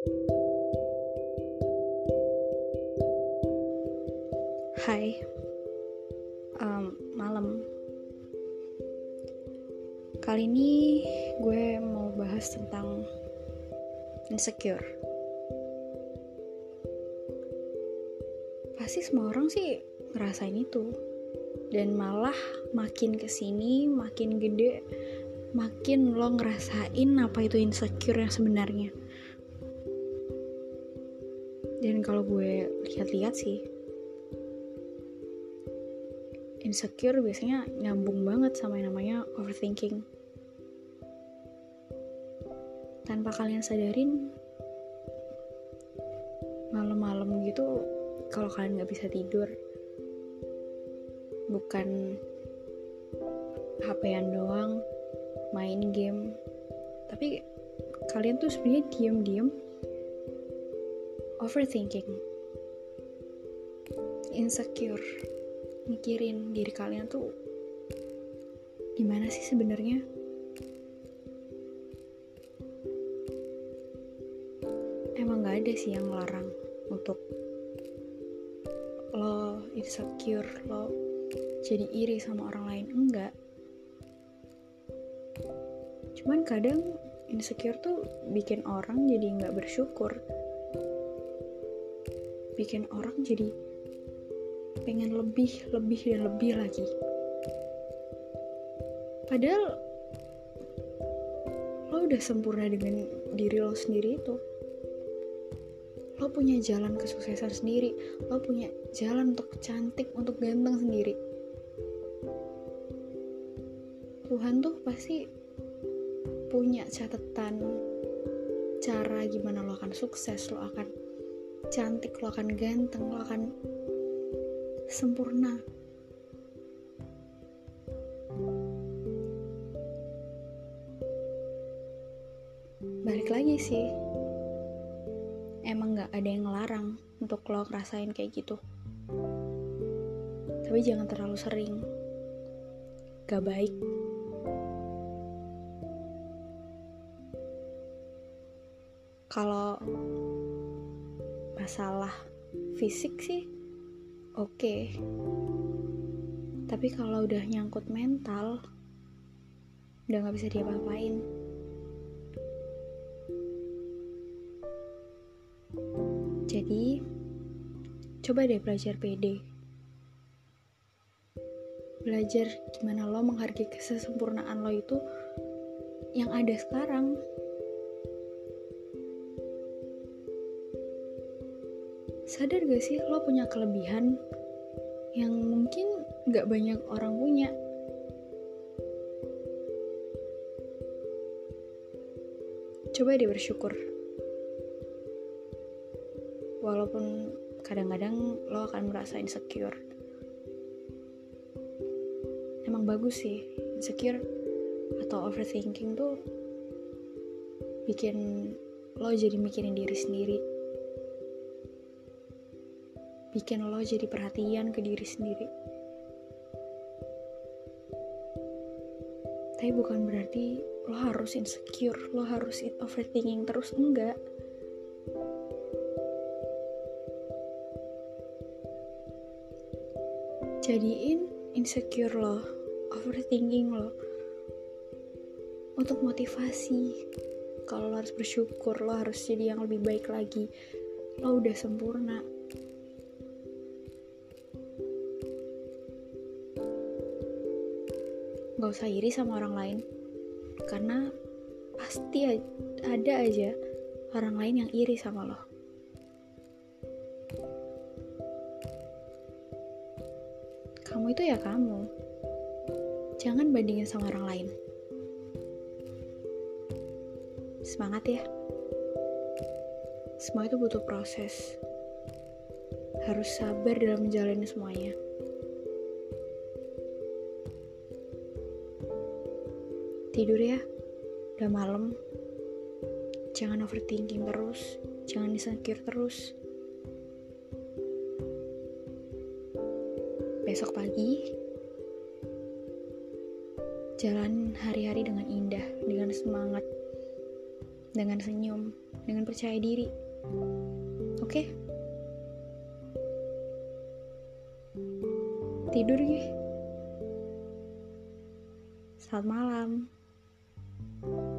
Hai, um, malam. Kali ini gue mau bahas tentang insecure. Pasti semua orang sih ngerasain itu. Dan malah makin ke sini, makin gede, makin lo ngerasain apa itu insecure yang sebenarnya. Dan kalau gue lihat-lihat sih, insecure biasanya nyambung banget sama yang namanya overthinking. Tanpa kalian sadarin, malam-malam gitu, kalau kalian nggak bisa tidur, bukan HP-an doang, main game, tapi kalian tuh sebenarnya diem-diem overthinking, insecure. Mikirin diri kalian tuh gimana sih sebenarnya? Emang gak ada sih yang larang untuk lo insecure lo jadi iri sama orang lain. Enggak cuman kadang insecure tuh bikin orang jadi nggak bersyukur bikin orang jadi pengen lebih, lebih, dan lebih lagi. Padahal lo udah sempurna dengan diri lo sendiri itu. Lo punya jalan kesuksesan sendiri, lo punya jalan untuk cantik, untuk ganteng sendiri. Tuhan tuh pasti punya catatan cara gimana lo akan sukses, lo akan cantik, lo akan ganteng, lo akan sempurna. Balik lagi sih, emang gak ada yang ngelarang untuk lo ngerasain kayak gitu. Tapi jangan terlalu sering, gak baik. Kalau masalah fisik sih oke. Okay. tapi kalau udah nyangkut mental udah nggak bisa diapa-apain. Jadi coba deh belajar PD belajar gimana lo menghargai kesempurnaan lo itu yang ada sekarang sadar gak sih lo punya kelebihan yang mungkin gak banyak orang punya? Coba deh bersyukur. Walaupun kadang-kadang lo akan merasa insecure. Emang bagus sih insecure atau overthinking tuh bikin lo jadi mikirin diri sendiri bikin lo jadi perhatian ke diri sendiri. Tapi bukan berarti lo harus insecure, lo harus overthinking terus, enggak. Jadiin insecure lo, overthinking lo, untuk motivasi. Kalau lo harus bersyukur, lo harus jadi yang lebih baik lagi. Lo udah sempurna, gak usah iri sama orang lain. Karena pasti ada aja orang lain yang iri sama lo. Kamu itu ya kamu. Jangan bandingin sama orang lain. Semangat ya. Semua itu butuh proses. Harus sabar dalam menjalani semuanya tidur ya udah malam jangan overthinking terus jangan insecure terus besok pagi jalan hari-hari dengan indah dengan semangat dengan senyum dengan percaya diri. Oke? Tidur ya. Selamat malam. Thank you.